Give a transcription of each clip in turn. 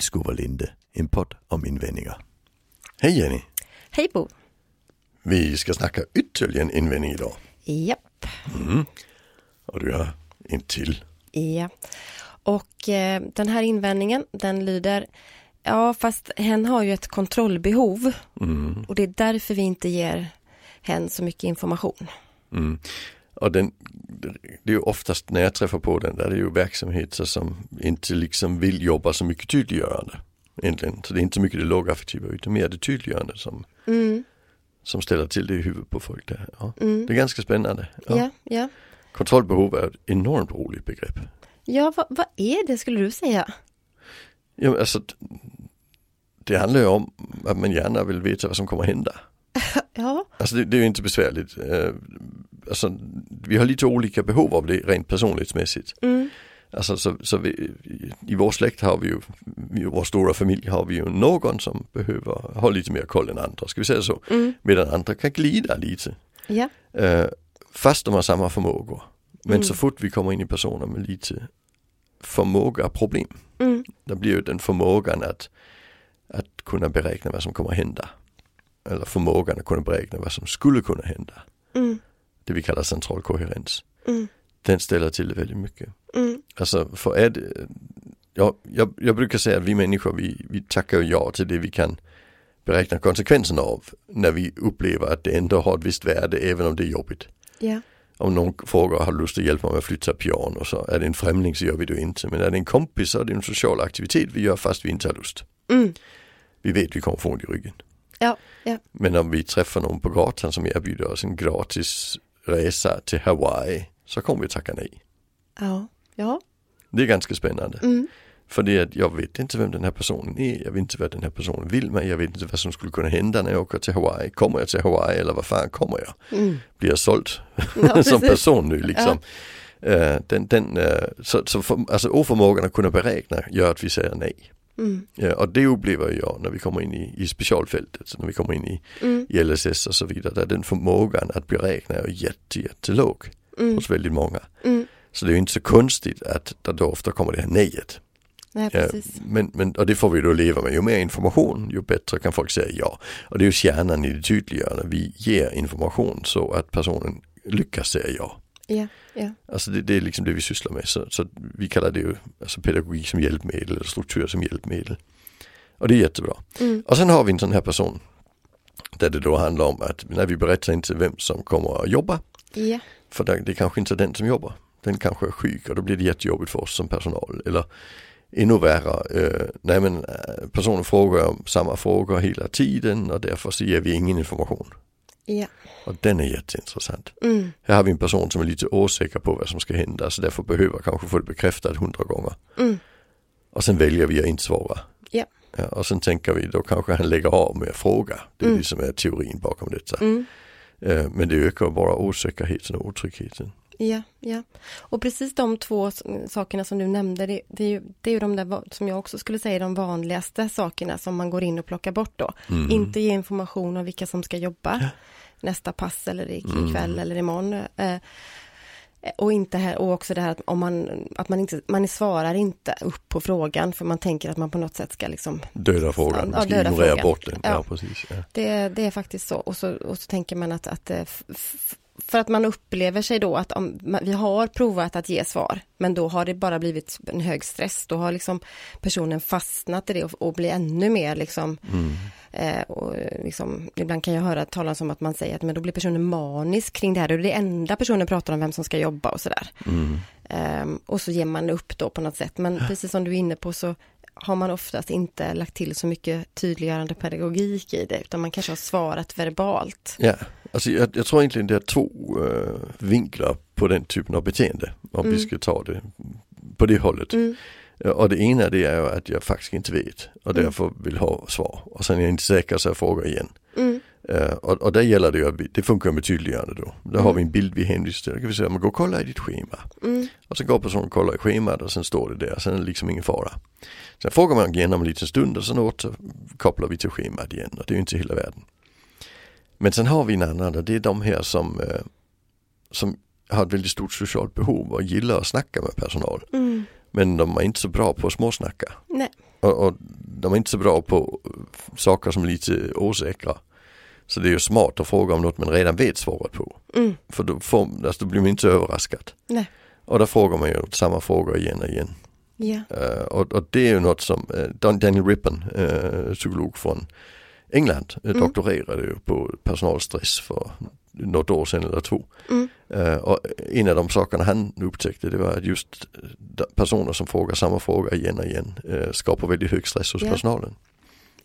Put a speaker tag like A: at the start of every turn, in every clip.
A: Tillskovalinde, en podd om invändningar. Hej Jenny!
B: Hej Bo!
A: Vi ska snacka ytterligare en invändning idag.
B: Japp.
A: Mm. Och du har en till.
B: Ja. Och eh, den här invändningen den lyder Ja fast hen har ju ett kontrollbehov
A: Mm.
B: och det är därför vi inte ger hen så mycket information.
A: Mm. Och den, det är ju oftast när jag träffar på den, där är det ju verksamheter som inte liksom vill jobba så mycket tydliggörande. Egentligen. Så det är inte så mycket det lågaffektiva utan mer det tydliggörande som,
B: Mm.
A: som ställer till det i huvudet på folk. Där. Ja.
B: Mm.
A: Det är ganska spännande. Ja.
B: Ja, ja.
A: Kontrollbehov är ett enormt roligt begrepp.
B: Ja, vad, vad är det skulle du säga?
A: Ja, alltså, det handlar ju om att man gärna vill veta vad som kommer hända.
B: Ja,
A: Alltså det, det är ju inte besvärligt. Alltså, vi har lite olika behov av det rent personlighetsmässigt.
B: mm.
A: Alltså, så, så vi, I vår släkt har vi ju, i vår stora familj har vi ju någon som behöver ha lite mer koll än andra, ska vi säga så.
B: Mm.
A: Medan andra kan glida lite.
B: ja,
A: Eh, fast de har samma förmågor. Men
B: Mm.
A: så fort vi kommer in i personer med lite förmåga problem,
B: mm.
A: då blir ju den förmågan att, att kunna beräkna vad som kommer hända. Eller förmågan att kunna beräkna vad som skulle kunna hända.
B: Mm.
A: Det vi kallar central koherens.
B: Mm.
A: Den ställer till det väldigt mycket.
B: Mm.
A: Alltså för det, ja, jag, jag brukar säga att vi människor vi, vi tackar ja till det vi kan beräkna konsekvenserna av när vi upplever att det ändå har ett visst värde även om det är jobbigt.
B: ja,
A: Om någon frågar har lust att hjälpa mig att flytta piano så är det en främling så gör vi det inte. Men är det en kompis så är det en social aktivitet vi gör fast vi inte har lust.
B: mm.
A: Vi vet vi kommer få ont i ryggen.
B: ja, ja,
A: Men om vi träffar någon på gatan som erbjuder oss en gratis resa till Hawaii så kommer vi tacka nej.
B: ja, ja,
A: Det är ganska spännande.
B: mm.
A: För det att jag vet inte vem den här personen är, jag vet inte vad den här personen vill mig, jag vet inte vad som skulle kunna hända när jag åker till Hawaii. Kommer jag till Hawaii eller vad fan kommer jag?
B: Mm.
A: Blir jag såld
B: Ja,
A: som person nu liksom? Eh, den, den, eh, så så för, alltså oförmågan att kunna beräkna gör att vi säger nej.
B: Mm.
A: Ja, och det upplever jag när vi kommer in i, i specialfältet, när vi kommer in i,
B: Mm.
A: i LSS och så vidare, där den förmågan att beräkna är jätte, jättelåg
B: Mm.
A: hos väldigt många.
B: Mm.
A: Så det är ju inte så konstigt att det då ofta kommer det här nejet.
B: Nej,
A: Ja, men, men, och det får vi då leva med. Ju mer information ju bättre kan folk säga ja. Och det är ju kärnan i det tydliggörande. Vi ger information så att personen lyckas säga ja.
B: Ja, ja,
A: Alltså det, det är liksom det vi sysslar med. Så, så vi kallar det ju alltså pedagogik som hjälpmedel eller struktur som hjälpmedel. Och det är jättebra.
B: mm.
A: Och sen har vi en sån här person där det då handlar om att när vi berättar inte vem som kommer att jobba.
B: ja,
A: För det, det är kanske inte är den som jobbar. Den kanske är sjuk och då blir det jättejobbigt för oss som personal. Eller ännu värre, eh, nej men eh, personen frågar om samma frågor hela tiden och därför så ger vi ingen information.
B: Ja,
A: Och den är jätteintressant.
B: mm.
A: Här har vi en person som är lite osäker på vad som ska hända så därför behöver kanske få det bekräftat hundra gånger.
B: Mm.
A: Och sen väljer vi att inte svara.
B: Ja.
A: Ja, och sen tänker vi då kanske han lägger av med att fråga. Det är
B: Mm.
A: det som är teorin bakom detta.
B: Mm.
A: Eh, men det ökar bara osäkerheten och otryggheten.
B: Ja, ja. Och precis de två sakerna som du nämnde, det, det, är, ju, det är ju de där som jag också skulle säga är de vanligaste sakerna som man går in och plockar bort då.
A: Mm.
B: Inte ge information om vilka som ska jobba nästa pass eller ikväll
A: Mm.
B: eller imorgon. Eh, och inte här, och också det här att om man, att man inte, man svarar inte upp på frågan för man tänker att man på något sätt ska liksom
A: Döda frågan,
B: Ja, döda
A: ignorera
B: frågan.
A: bort den. Ja,
B: Ja.
A: precis. Ja.
B: Det, det är faktiskt så och, så och så tänker man att, att eh, för att man upplever sig då att om, vi har provat att ge svar men då har det bara blivit en hög stress. Då har liksom personen fastnat i det och, och blir ännu mer liksom,
A: Mm.
B: eh, och liksom ibland kan jag höra talas om att man säger att men då blir personen manisk kring det här och det enda personen pratar om vem som ska jobba och sådär.
A: Mm.
B: Ehm, och så ger man upp då på något sätt men precis som du är inne på så har man oftast inte lagt till så mycket tydliggörande pedagogik i det utan man kanske har svarat verbalt.
A: Ja, alltså jag, jag tror egentligen det är två eh, vinklar på den typen av beteende. Om vi
B: Mm.
A: ska ta det på det hållet.
B: Mm,
A: Ja, Och det ena det är att jag faktiskt inte vet och
B: Mm.
A: därför vill ha svar. Och sen är jag inte säker så jag frågar igen.
B: mm,
A: Eh, och, och där gäller det ju det funkar med tydliggörande då. Har
B: Mm.
A: vi en bild vi hänvisar till. Då kan vi säga, men gå och kolla i ditt schema.
B: mm,
A: Och så går personen och kollar i schemat och sen står det där, sen är det liksom ingen fara. Sen frågar man igen om en liten stund och sen återkopplar vi till schemat igen och det är ju inte hela världen. Men sen har vi en annan och det är de här som, eh, som har ett väldigt stort socialt behov och gillar att snacka med personal.
B: mm.
A: Men de är inte så bra på att småsnacka. Och, och de är inte så bra på saker som är lite osäkra. Så det är ju smart att fråga om något man redan vet svaret på.
B: Mm.
A: För då, får, alltså, då blir man inte så överraskad.
B: Nej.
A: Och då frågar man ju samma frågor igen och igen.
B: Ja.
A: Uh, och, och, det är ju något som uh, Daniel Rippon, uh, psykolog från England, mm. doktorerade ju på personalstress för något år sedan eller två.
B: Mm.
A: och en av de sakerna han upptäckte det var att just personer som frågar samma fråga igen och igen skapar väldigt hög stress hos yeah. personalen.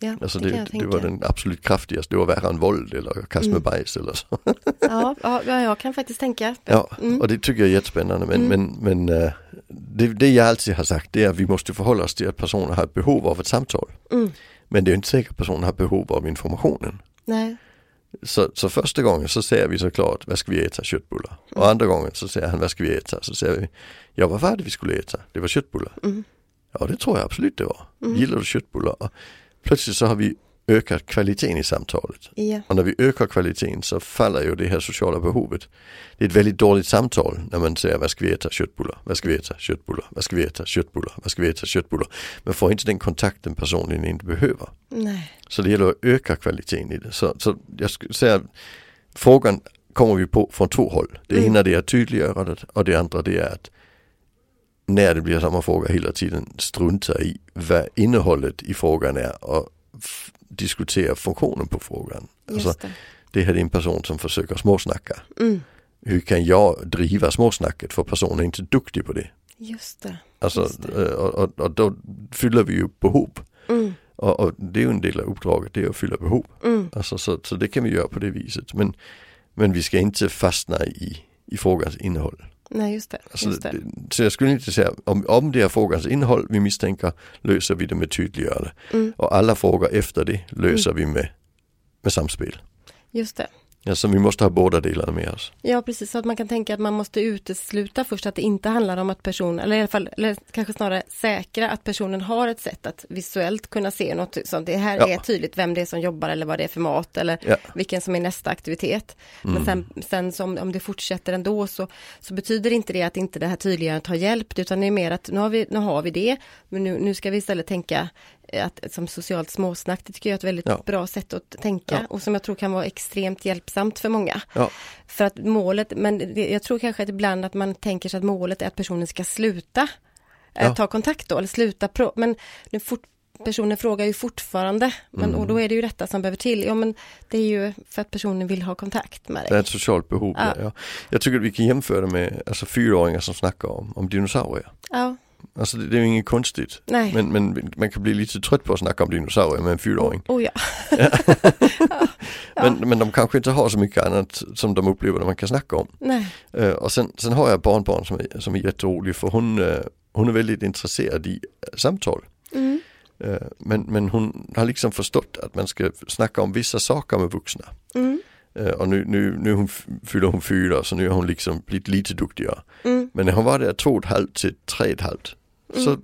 B: Ja,
A: alltså det, det, det var den absolut kraftigaste, det var värre än våld eller kast med mm. bajs eller så.
B: ja, ja, jag kan faktiskt tänka.
A: Ja, mm. och det tycker jag är jättespännande men, mm. men, men uh, det, det jag alltid har sagt det är att vi måste förhålla oss till att personer har ett behov av ett samtal.
B: Mm.
A: Men det är inte säkert att personen har behov av informationen.
B: Nej.
A: Så, så första gången så säger vi såklart, vad ska vi äta? Köttbullar. Och mm. andra gången så säger han, vad ska vi äta? Så säger vi, ja vad var det vi skulle äta? Det var köttbullar.
B: Mm.
A: Ja det tror jag absolut det var. Gillar du köttbullar? Plötsligt så har vi ökat kvaliteten i samtalet.
B: Ja.
A: Och när vi ökar kvaliteten så faller ju det här sociala behovet. Det är ett väldigt dåligt samtal när man säger vad ska vi äta? Köttbullar. Vad ska vi äta? Köttbullar. Vad ska vi äta? Köttbullar. Vad ska vi äta? Köttbullar. Man får inte den kontakten personen inte behöver.
B: Nej.
A: Så det gäller att öka kvaliteten i det. Så, så jag skulle säga frågan kommer vi på från två håll. Det mm. ena det är att tydliggöra det och det andra det är att när det blir samma fråga hela tiden strunta i vad innehållet i frågan är och diskutera funktionen på frågan. Alltså, det. det här är en person som försöker småsnacka.
B: Mm.
A: Hur kan jag driva småsnacket för personen är inte duktig på det.
B: Just det.
A: Alltså,
B: Just det.
A: Eh, och, och, och, då fyller vi ju behov.
B: Mm.
A: Och, och, det är ju en del av uppdraget, det är att fylla behov.
B: Mm.
A: Alltså, så, så det kan vi göra på det viset. Men, men vi ska inte fastna i, i frågans innehåll.
B: Nej, just det.
A: Alltså,
B: just det.
A: Så jag skulle inte säga, om, om det är frågans innehåll vi misstänker löser vi det med tydliggörande.
B: Mm.
A: Och alla frågor efter det löser mm. vi med, med samspel.
B: Just det.
A: Alltså vi måste ha båda delarna med oss.
B: Ja precis, så att man kan tänka att man måste utesluta först att det inte handlar om att personen, eller i alla fall, eller kanske snarare säkra att personen har ett sätt att visuellt kunna se något som det här ja. är tydligt vem det är som jobbar eller vad det är för mat eller
A: ja.
B: vilken som är nästa aktivitet. Mm. Men sen, sen som, om det fortsätter ändå så, så betyder inte det att inte det här tydliggörandet har hjälpt utan det är mer att nu har vi, nu har vi det, men nu, nu ska vi istället tänka att, som socialt småsnack, det tycker jag är ett väldigt ja. bra sätt att tänka ja. och som jag tror kan vara extremt hjälpsamt för många.
A: Ja.
B: För att målet, men det, jag tror kanske att ibland att man tänker sig att målet är att personen ska sluta eh, ta kontakt då, eller sluta, pro men nu fort, personen frågar ju fortfarande, men, mm. och då är det ju detta som behöver till. Ja men det är ju för att personen vill ha kontakt med dig.
A: Det är ett socialt behov. Ja. Ja. Jag tycker att vi kan jämföra med alltså, fyraåringar som snackar om, om dinosaurier.
B: Ja.
A: Alltså det, det är ju inget konstigt.
B: Nej.
A: Men, men man kan bli lite trött på att snacka om dinosaurier med en fyraåring.
B: Oh, ja.
A: ja. Men, men de kanske inte har så mycket annat som de upplever att man kan snacka om.
B: Nej.
A: Uh, och sen, sen har jag barnbarn som är, som är jätterolig för hon, uh, hon är väldigt intresserad i uh, samtal.
B: Mm.
A: men, men hon har liksom förstått att man ska snacka om vissa saker med vuxna.
B: Mm.
A: Och nu, nu, nu hon, fyller hon fyra så nu har hon liksom blivit lite duktigare.
B: Mm.
A: Men när hon var där två och ett halvt till tre och ett halvt Mm. Så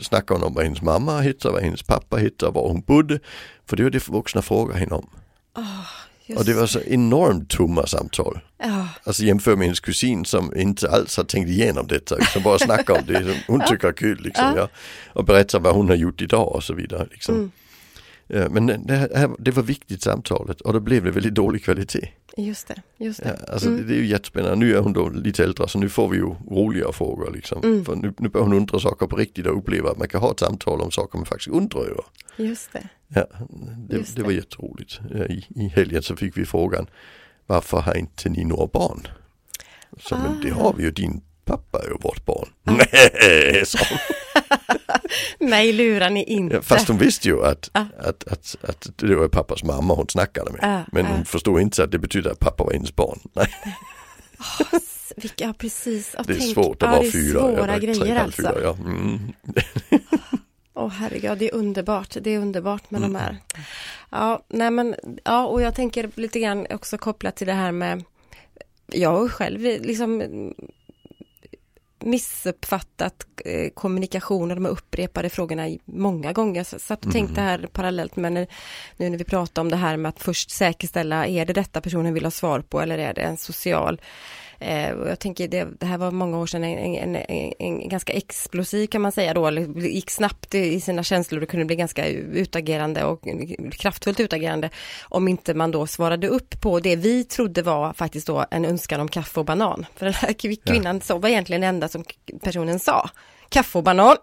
A: snackade hon om vad hennes mamma hette, vad hennes pappa hette, var hon bodde. För det var det vuxna frågade henne om.
B: Oh,
A: och det var så enormt tomma samtal.
B: Oh.
A: Alltså jämför med hennes kusin som inte alls har tänkt igenom detta, som bara snackar om det som hon tycker är kul. Liksom, ja. Och berättar vad hon har gjort idag och så vidare. Liksom.
B: Mm.
A: Men det, här, det var viktigt samtalet och då blev det väldigt dålig kvalitet.
B: Just det, just det.
A: Ja, alltså mm. det, är ju jättespännande. Nu är hon då lite äldre så nu får vi ju roliga frågor liksom.
B: Mm.
A: För nu, nu börjar hon undra saker på riktigt och uppleva att man kan ha ett samtal om saker man faktiskt undrar över.
B: Just det.
A: Ja, det, Just det. det var jätteroligt. I, I helgen så fick vi frågan Varför har inte ni några barn? Så ah. men det har vi ju, din pappa är ju vårt barn. Nej, sa
B: Mig lurar ni inte.
A: Fast hon visste ju att, ah. att, att, att, det var pappas mamma hon snackade med.
B: Ah,
A: men hon förstod inte att det betyder att pappa var hennes barn. Nej.
B: Oh, vilka, precis.
A: Oh, det är tänk, svårt att vara fyra.
B: Svåra grejer alltså. Fyra,
A: ja. Mm.
B: Åh oh, herregud, det är underbart. Det är underbart med mm. de här. Ja, nej men, ja, och jag tänker lite grann också kopplat till det här med jag själv liksom missuppfattat eh, kommunikation och de här upprepade frågorna många gånger. Så, så att mm. tänkte här parallellt med när, nu när vi pratar om det här med att först säkerställa, är det detta personen vill ha svar på eller är det en social Eh, och jag tänker det, det här var många år sedan en, en, en, en ganska explosiv kan man säga då, gick snabbt i sina känslor och kunde bli ganska utagerande och kraftfullt utagerande om inte man då svarade upp på det vi trodde var faktiskt då en önskan om kaffe och banan. För den här kvinnan ja. så var egentligen det enda som personen sa kaffe och banan.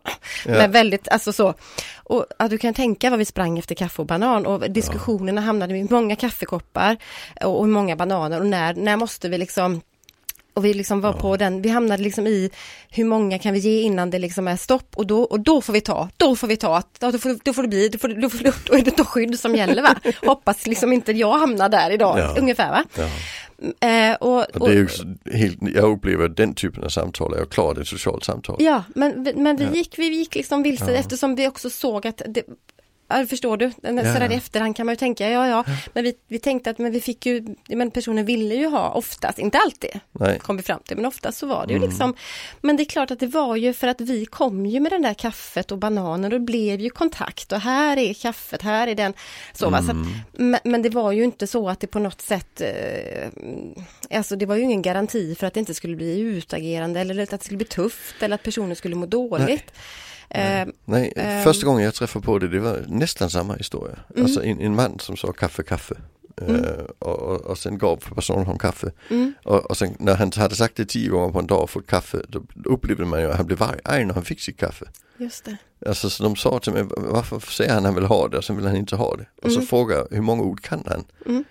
B: Ja. Men väldigt, alltså så. Och att du kan tänka vad vi sprang efter kaffe och banan och diskussionerna ja. hamnade i många kaffekoppar och, och många bananer och när, när måste vi liksom och vi liksom var ja. på den, vi hamnade liksom i hur många kan vi ge innan det liksom är stopp och då, och då får vi ta, då får vi ta, då får, då får det bli, då, får, då, får, då är det då skydd som gäller va? Hoppas liksom inte jag hamnar där idag, ja. ungefär va? Ja.
A: Eh, och, och, det är ju helt, jag upplever den typen av samtal är klart ett socialt samtal.
B: Ja, men, men vi gick, vi gick liksom vilse eftersom vi också såg att det, förstår du? Ja. Sådär i efterhand kan man ju tänka, ja ja, men vi, vi tänkte att men vi fick ju, men personen ville ju ha oftast, inte alltid, Nej. kom vi fram till, men oftast så var det ju mm. liksom, men det är klart att det var ju för att vi kom ju med den där kaffet och bananen och det blev ju kontakt och här är kaffet, här är den, så, mm. så att, men, men, det var ju inte så att det på något sätt, eh, alltså det var ju ingen garanti för att det inte skulle bli utagerande eller att det skulle bli tufft eller att personen skulle må dåligt. Nej.
A: Eh, Nej, eh, första gången jag träffade på det, det var nästan samma historia. Mm. Alltså en, en man som sa kaffe, kaffe. Mm. Uh, och, och, sen gav personen honom kaffe. Mm. Och, och sen när han hade sagt det tio gånger på en dag och fått kaffe, då upplevde man ju att han blev arg när han fick sitt kaffe.
B: Just det.
A: Alltså så de sa till mig, varför säger han att han vill ha det och sen vill han inte ha det. Och så mm. frågade hur många ord kan han? Mm.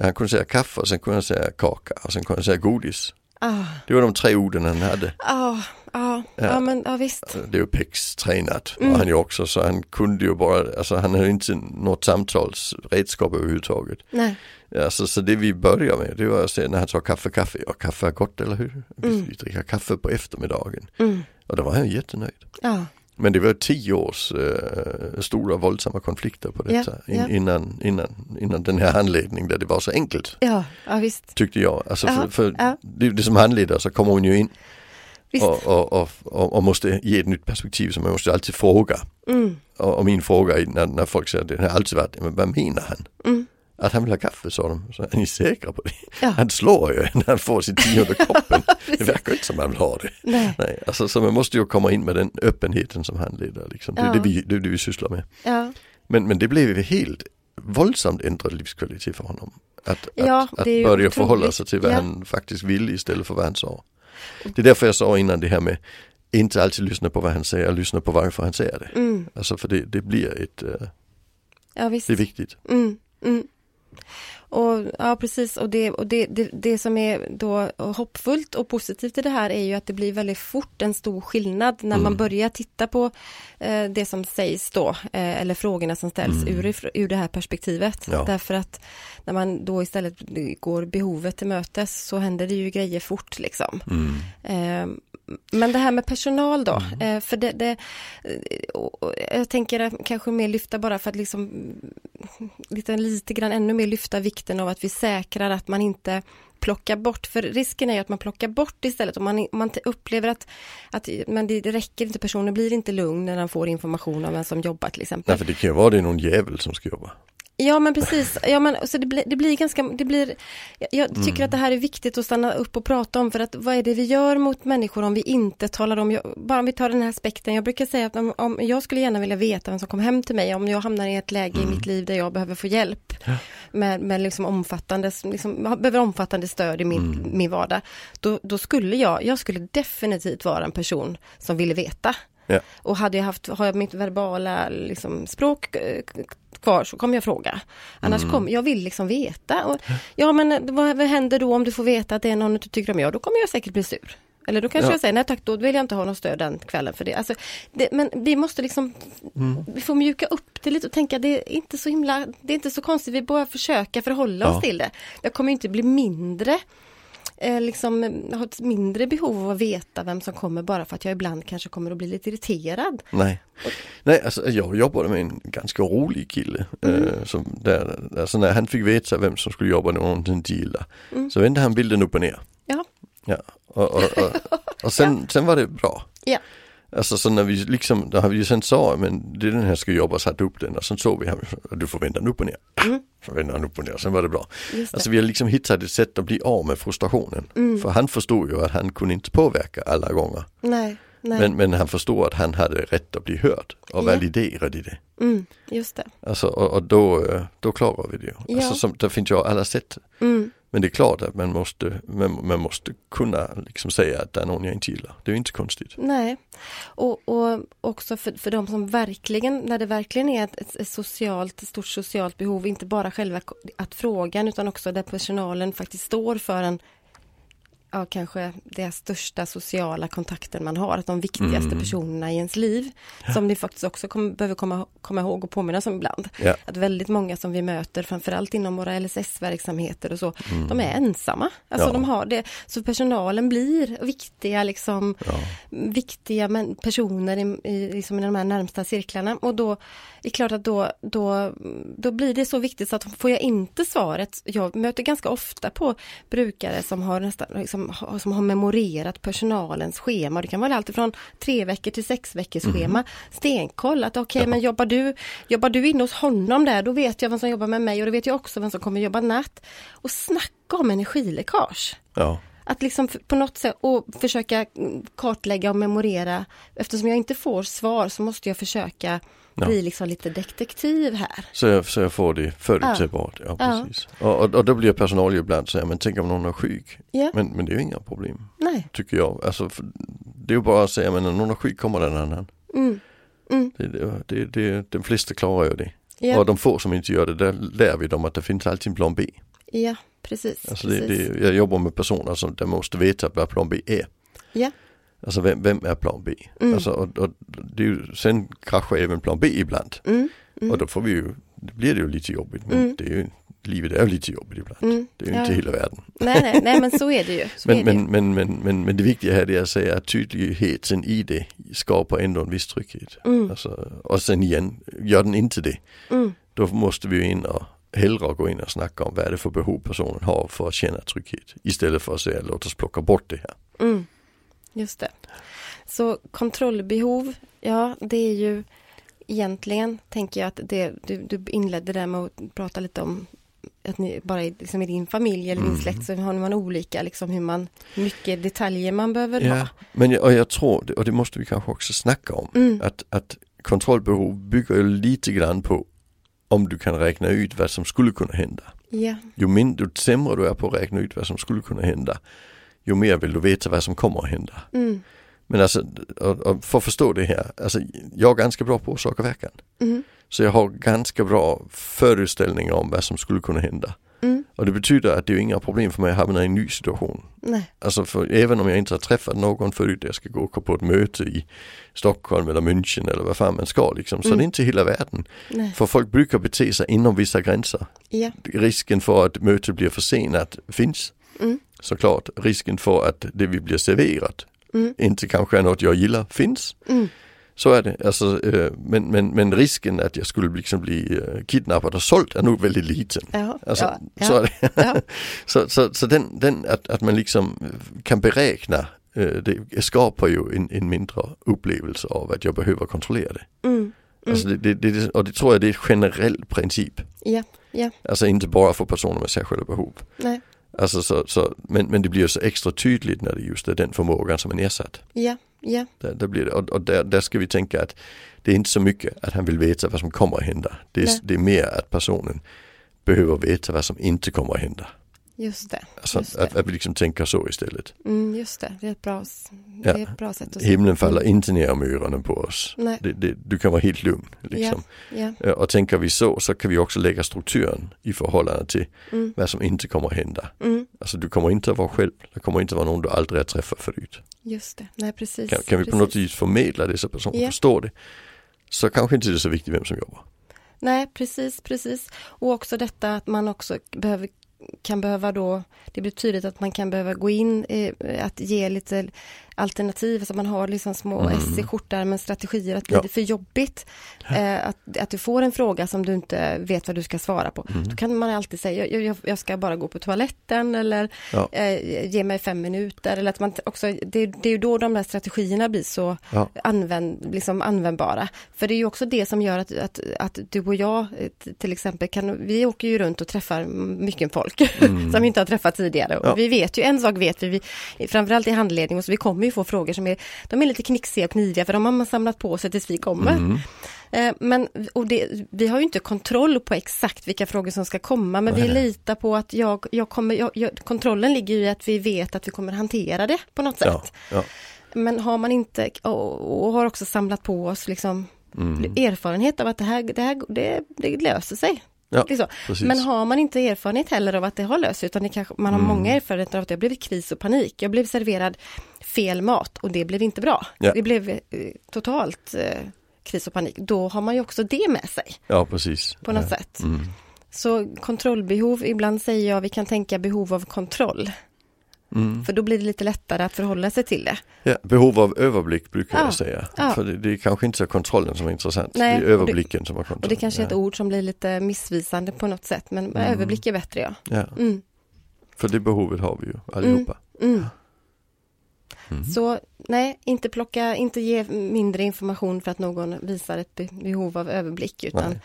A: Han kunde säga kaffe och sen kunde han säga kaka och sen kunde han säga godis. Ah. Det var de tre orden han hade.
B: Ah. Ja, ja, men ja, visst.
A: Det är ju Pex tränat mm. och han ju också så han kunde ju bara, alltså han hade inte något samtalsredskap överhuvudtaget. Nej. Alltså, så det vi började med det var att säga när han sa kaffe, kaffe, ja kaffe är gott eller hur? Mm. Vi dricker kaffe på eftermiddagen. Mm. Och då var han jättenöjd. Ja. Men det var tio års eh, stora våldsamma konflikter på detta ja, ja. Innan, innan, innan den här handledningen där det var så enkelt.
B: Ja, ja visst.
A: Tyckte jag. Alltså för, för det, det, som handledare så kommer hon ju in och, och, och, och, måste ge ett nytt perspektiv så man måste alltid fråga. Mm. Och, min fråga är när, när folk säger det har alltid varit, men vad menar han? Mm. Att han vill ha kaffe sa de, så är ni säkra på det? Ja. Han slår ju när han får sin tionde koppen. det verkar inte som han vill ha det. Nej. Nej. Alltså, så man måste ju komma in med den öppenheten som handledare. Liksom. Ja. Det, är det, vi, det är det vi sysslar med. Ja. Men, men det blev helt våldsamt ändrad livskvalitet för honom. Att, ja, att, att börja förhålla sig till vad han faktiskt ville istället för vad han sa. Det är därför jag sa innan det här med inte alltid lyssna på vad han säger, lyssna på varför han säger det. Mm. Alltså för det, det blir ett, uh, ja, visst. det är viktigt. Mm. Mm.
B: Och, ja precis och, det, och det, det, det, som är då hoppfullt och positivt i det här är ju att det blir väldigt fort en stor skillnad när mm. man börjar titta på eh, det som sägs då eh, eller frågorna som ställs mm. ur, ur det här perspektivet. Ja. Därför att när man då istället går behovet till mötes så händer det ju grejer fort liksom. Mm. Eh, men det här med personal då, mm. Eh, för det, det jag tänker kanske mer lyfta bara för att liksom lite, lite grann ännu mer lyfta vikten av att vi säkrar att man inte plockar bort, för risken är ju att man plockar bort istället om man, man upplever att, att men det räcker inte, personen blir inte lugn när den får information om vem som jobbar till exempel.
A: Nej, för det kan ju vara det någon jävel som ska jobba.
B: Ja men precis, ja, men, så det, blir, det blir ganska, det blir, jag tycker mm. att det här är viktigt att stanna upp och prata om för att vad är det vi gör mot människor om vi inte talar om, bara om vi tar den här aspekten, jag brukar säga att om, om jag skulle gärna vilja veta vem som kommer hem till mig, om jag hamnar i ett läge mm. i mitt liv där jag behöver få hjälp ja. med, med liksom omfattande, liksom, behöver omfattande stöd i min, mm. min vardag, då, då skulle jag, jag skulle definitivt vara en person som ville veta. Ja. Och hade jag haft, har jag mitt verbala liksom, språk eh, kvar så kommer jag fråga. Annars mm. kommer jag vill liksom veta. Och, ja men vad, vad händer då om du får veta att det är någon du tycker om? Ja då kommer jag säkert bli sur. Eller då kanske ja. jag säger nej tack, då vill jag inte ha något stöd den kvällen för det. Alltså, det men vi måste liksom, mm. vi får mjuka upp det lite och tänka det är inte så himla, det är inte så konstigt, vi bara försöka förhålla ja. oss till det. Jag kommer inte bli mindre eh, liksom har ett mindre behov av att veta vem som kommer bara för att jag ibland kanske kommer att bli lite irriterad.
A: Nej, Nej alltså jag jobbade med en ganska rolig kille. Mm. Eh, som där, alltså när han fick veta vem som skulle jobba med någon han inte gillade. Mm. Så vände han bilden upp och ner. Ja. Ja, och, och, och, och sen, sen var det bra. Ja. Alltså så när vi liksom, då har vi ju sen sa, men det är den här ska jobba och satt upp den och sen såg vi, du får vända den upp och ner.
B: Mm.
A: Så vände han upp och ner, sen var det bra.
B: Det.
A: Alltså vi har liksom hittat ett sätt att bli av med frustrationen.
B: Mm.
A: För han förstod ju att han kunde inte påverka alla gånger.
B: Nej, nej.
A: Men, men han förstod att han hade rätt att bli hörd och
B: Ja.
A: validerad i det.
B: Mm, just det.
A: Alltså, och, och då, eh, då klarar vi det ju.
B: Ja.
A: Alltså, som, det finns ju alla sätt.
B: Mm,
A: men det är klart att man måste, man, man måste kunna liksom säga att det är någon jag inte gillar. Det är inte konstigt.
B: nej. Och, och också för, för de som verkligen, när det verkligen är ett, ett, socialt, ett stort socialt behov, inte bara själva att frågan utan också där personalen faktiskt står för en Ja, kanske den största sociala kontakten man har, att de viktigaste
A: Mm.
B: personerna i ens liv, som ni faktiskt också kom, behöver komma, komma ihåg och påminnas om ibland.
A: Ja.
B: Att väldigt många som vi möter, framförallt inom våra LSS-verksamheter och så,
A: Mm.
B: de är ensamma. Alltså
A: Ja.
B: de har det, så personalen blir viktiga liksom
A: Ja.
B: viktiga men, personer i, i, liksom i de här närmsta cirklarna och då är det klart att då, då, då blir det så viktigt så att får jag inte svaret, jag möter ganska ofta på brukare som har nästan liksom, har- som har memorerat personalens schema, det kan vara allt ifrån tre veckor till sex veckors schema, stenkoll att okej
A: Ja.
B: men jobbar du, jobbar du inne hos honom där, då vet jag vem som jobbar med mig och då vet jag också vem som kommer jobba natt. Och snacka om energiläckage.
A: Ja.
B: Att liksom på något sätt och försöka mm, kartlägga och memorera. Eftersom jag inte får svar så måste jag försöka
A: Ja.
B: bli liksom lite detektiv här.
A: Så, jag, så jag får det förutsägbart. Ja.
B: Ja.
A: precis. Och, och, och då blir personal ibland så här, men tänk om någon är sjuk.
B: Ja,
A: Men, men det är ju inga problem,
B: nej.
A: tycker jag. Alltså, det är ju bara att säga, men när någon är sjuk kommer det en annan.
B: Mm. Mm.
A: Det, det, det, det, de flesta klarar ju det.
B: Ja,
A: Och de få som inte gör det, där lär vi dem att det finns alltid en plan B.
B: ja, precis.
A: Alltså det,
B: precis.
A: det, jag jobbar med personer som de måste veta vad plan B är.
B: Ja.
A: Alltså vem, vem är plan B?
B: Mm.
A: Alltså, och, och det är ju, sen kraschar även plan B ibland.
B: Mm. Mm.
A: Och då får vi ju, det blir det ju lite jobbigt. Men
B: Mm.
A: det är ju, livet är ju lite jobbigt ibland.
B: Mm.
A: Det är ju
B: Ja.
A: inte hela världen.
B: Nej, nej, nej, men så är det ju. Så är
A: Men,
B: det ju.
A: men, men, men, men, men det viktiga här är att säga att tydligheten i det skapar ändå en viss trygghet. Alltså, och sen igen, gör den inte det, då måste vi in och hellre gå in och snacka om vad är det för behov personen har för att känna trygghet. Istället för att säga låt oss plocka bort det här.
B: Mm. Just det. Så kontrollbehov, ja det är ju egentligen, tänker jag att det, du, du inledde där med att prata lite om att ni bara i, liksom i din familj eller din
A: Mm.
B: släkt så har man olika liksom hur man, hur mycket detaljer man behöver
A: Ja,
B: ha.
A: men jag, och jag tror, och det måste vi kanske också snacka om,
B: Mm.
A: att, att kontrollbehov bygger ju lite grann på om du kan räkna ut vad som skulle kunna hända.
B: Ja,
A: Ju, min, ju sämre du är på att räkna ut vad som skulle kunna hända, ju mer vill du veta vad som kommer att hända.
B: mm.
A: Men alltså, för att förstå det här, alltså jag är ganska bra på orsak och verkan.
B: Mm.
A: Så jag har ganska bra föreställningar om vad som skulle kunna hända.
B: Mm.
A: Och det betyder att det är inga problem för mig att hamna i en ny situation.
B: nej,
A: Alltså för, även om jag inte har träffat någon förut, jag ska gå på ett möte i Stockholm eller München eller vad fan man ska liksom. Så
B: Mm.
A: det är inte hela världen.
B: nej,
A: För folk brukar bete sig inom vissa gränser.
B: ja,
A: Risken för att mötet blir försenat finns
B: mm.
A: Såklart. Risken för att det vi blir serverat
B: Mm.
A: inte kanske är något jag gillar finns.
B: Mm.
A: Så är det. Alltså, eh, men, men, men risken att jag skulle liksom bli eh, kidnappad och såld är nog väldigt liten.
B: Ja,
A: Alltså,
B: ja, ja,
A: Så, är det.
B: ja.
A: så, så, så den, den att, att man liksom kan beräkna eh, det skapar ju en, en mindre upplevelse av att jag behöver kontrollera det.
B: Mm. Mm.
A: Alltså det, det, det. Och det tror jag det är ett generell princip.
B: Ja, ja,
A: Alltså inte bara för personer med särskilda behov.
B: nej,
A: Alltså så, så, men, men det blir så extra tydligt när det just är den förmågan som är nedsatt.
B: ja, ja,
A: Där, där blir det, och, och där, där ska vi tänka att det är inte så mycket att han vill veta vad som kommer att hända. Det är,
B: Nej.
A: det är mer att personen behöver veta vad som inte kommer att hända.
B: Just det.
A: Alltså
B: Just
A: att,
B: det.
A: att vi liksom tänker så istället.
B: Mm, just det, det är ett bra, det är ett bra sätt att se.
A: Himlen faller inte ner om öronen på oss. Det, det, du kan vara helt lugn. Liksom.
B: Ja,
A: Eh, Och tänker vi så, så kan vi också lägga strukturen i förhållande till
B: mm,
A: vad som inte kommer att hända.
B: mm,
A: Alltså du kommer inte att vara själv, det kommer inte att vara någon du aldrig har träffat förut.
B: just det, nej precis.
A: Kan, kan vi på
B: precis.
A: något vis förmedla det så personen
B: Ja.
A: förstår det. Så kanske inte det är så viktigt vem som jobbar.
B: Nej, precis, precis. Och också detta att man också behöver, kan behöva då, det blir tydligt att man kan behöva gå in, eh, att ge lite, alternativ, så alltså man har liksom små mm. S i skjortärmen strategier, att blir
A: Ja.
B: det för jobbigt eh, att, att du får en fråga som du inte vet vad du ska svara på,
A: Mm.
B: då kan man alltid säga, jag, jag, jag ska bara gå på toaletten eller
A: Ja.
B: eh, ge mig fem minuter, eller att man också, det, det är ju då de där strategierna blir så
A: Ja.
B: använd, liksom användbara. För det är ju också det som gör att, att, att du och jag eh, till exempel kan, vi åker ju runt och träffar mycket folk som vi inte har träffat tidigare. Och
A: Mm.
B: Vi vet ju, en sak vet vi, vi, framförallt i handledning, och så vi kommer ju få frågor som är, de är lite knixiga och kniviga för de har man samlat på sig tills vi kommer.
A: Mm.
B: Eh, Men och det, vi har ju inte kontroll på exakt vilka frågor som ska komma, men vi
A: Nej, nej.
B: litar på att jag, jag kommer, jag, jag, kontrollen ligger ju i att vi vet att vi kommer hantera det på något
A: Ja.
B: sätt.
A: Ja.
B: Men har man inte, och, och har också samlat på oss liksom
A: Mm.
B: erfarenhet av att det här, det här det, det löser sig.
A: Ja,
B: Liksom. Men har man inte erfarenhet heller av att det har löst sig, utan det kanske, man har
A: Mm.
B: många erfarenheter av att det har blivit kris och panik. Jag blev serverad fel mat och det blev inte bra.
A: Ja.
B: Det blev eh, totalt eh, kris och panik. Då har man ju också det med sig
A: ja, precis.
B: på något
A: ja.
B: sätt.
A: Mm.
B: Så kontrollbehov, ibland säger jag vi kan tänka behov av kontroll.
A: Mm.
B: För då blir det lite lättare att förhålla sig till det.
A: Ja, behov av överblick brukar
B: Ja,
A: jag säga.
B: ja.
A: För det, det är kanske inte så kontrollen som är intressant,
B: Nej,
A: det är
B: och det-
A: överblicken som är kontrollen.
B: Och det kanske är ett ord som blir lite missvisande på något sätt, men
A: Mm.
B: överblick är bättre ja.
A: Ja,
B: Mm.
A: för det behovet har vi ju allihopa.
B: Mm. Så nej, inte plocka, inte ge mindre information för att någon visar ett be- behov av överblick, utan
A: Nej.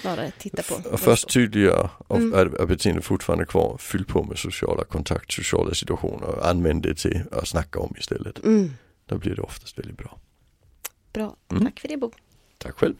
B: snarare titta på.
A: Först tydliggöra
B: Mm.
A: är beteendet fortfarande kvar, fyll på med sociala kontakt, sociala situationer, använd det till att snacka om istället.
B: Mm.
A: Då blir det oftast väldigt bra.
B: Bra,
A: Mm.
B: tack för det Bo.
A: Tack själv.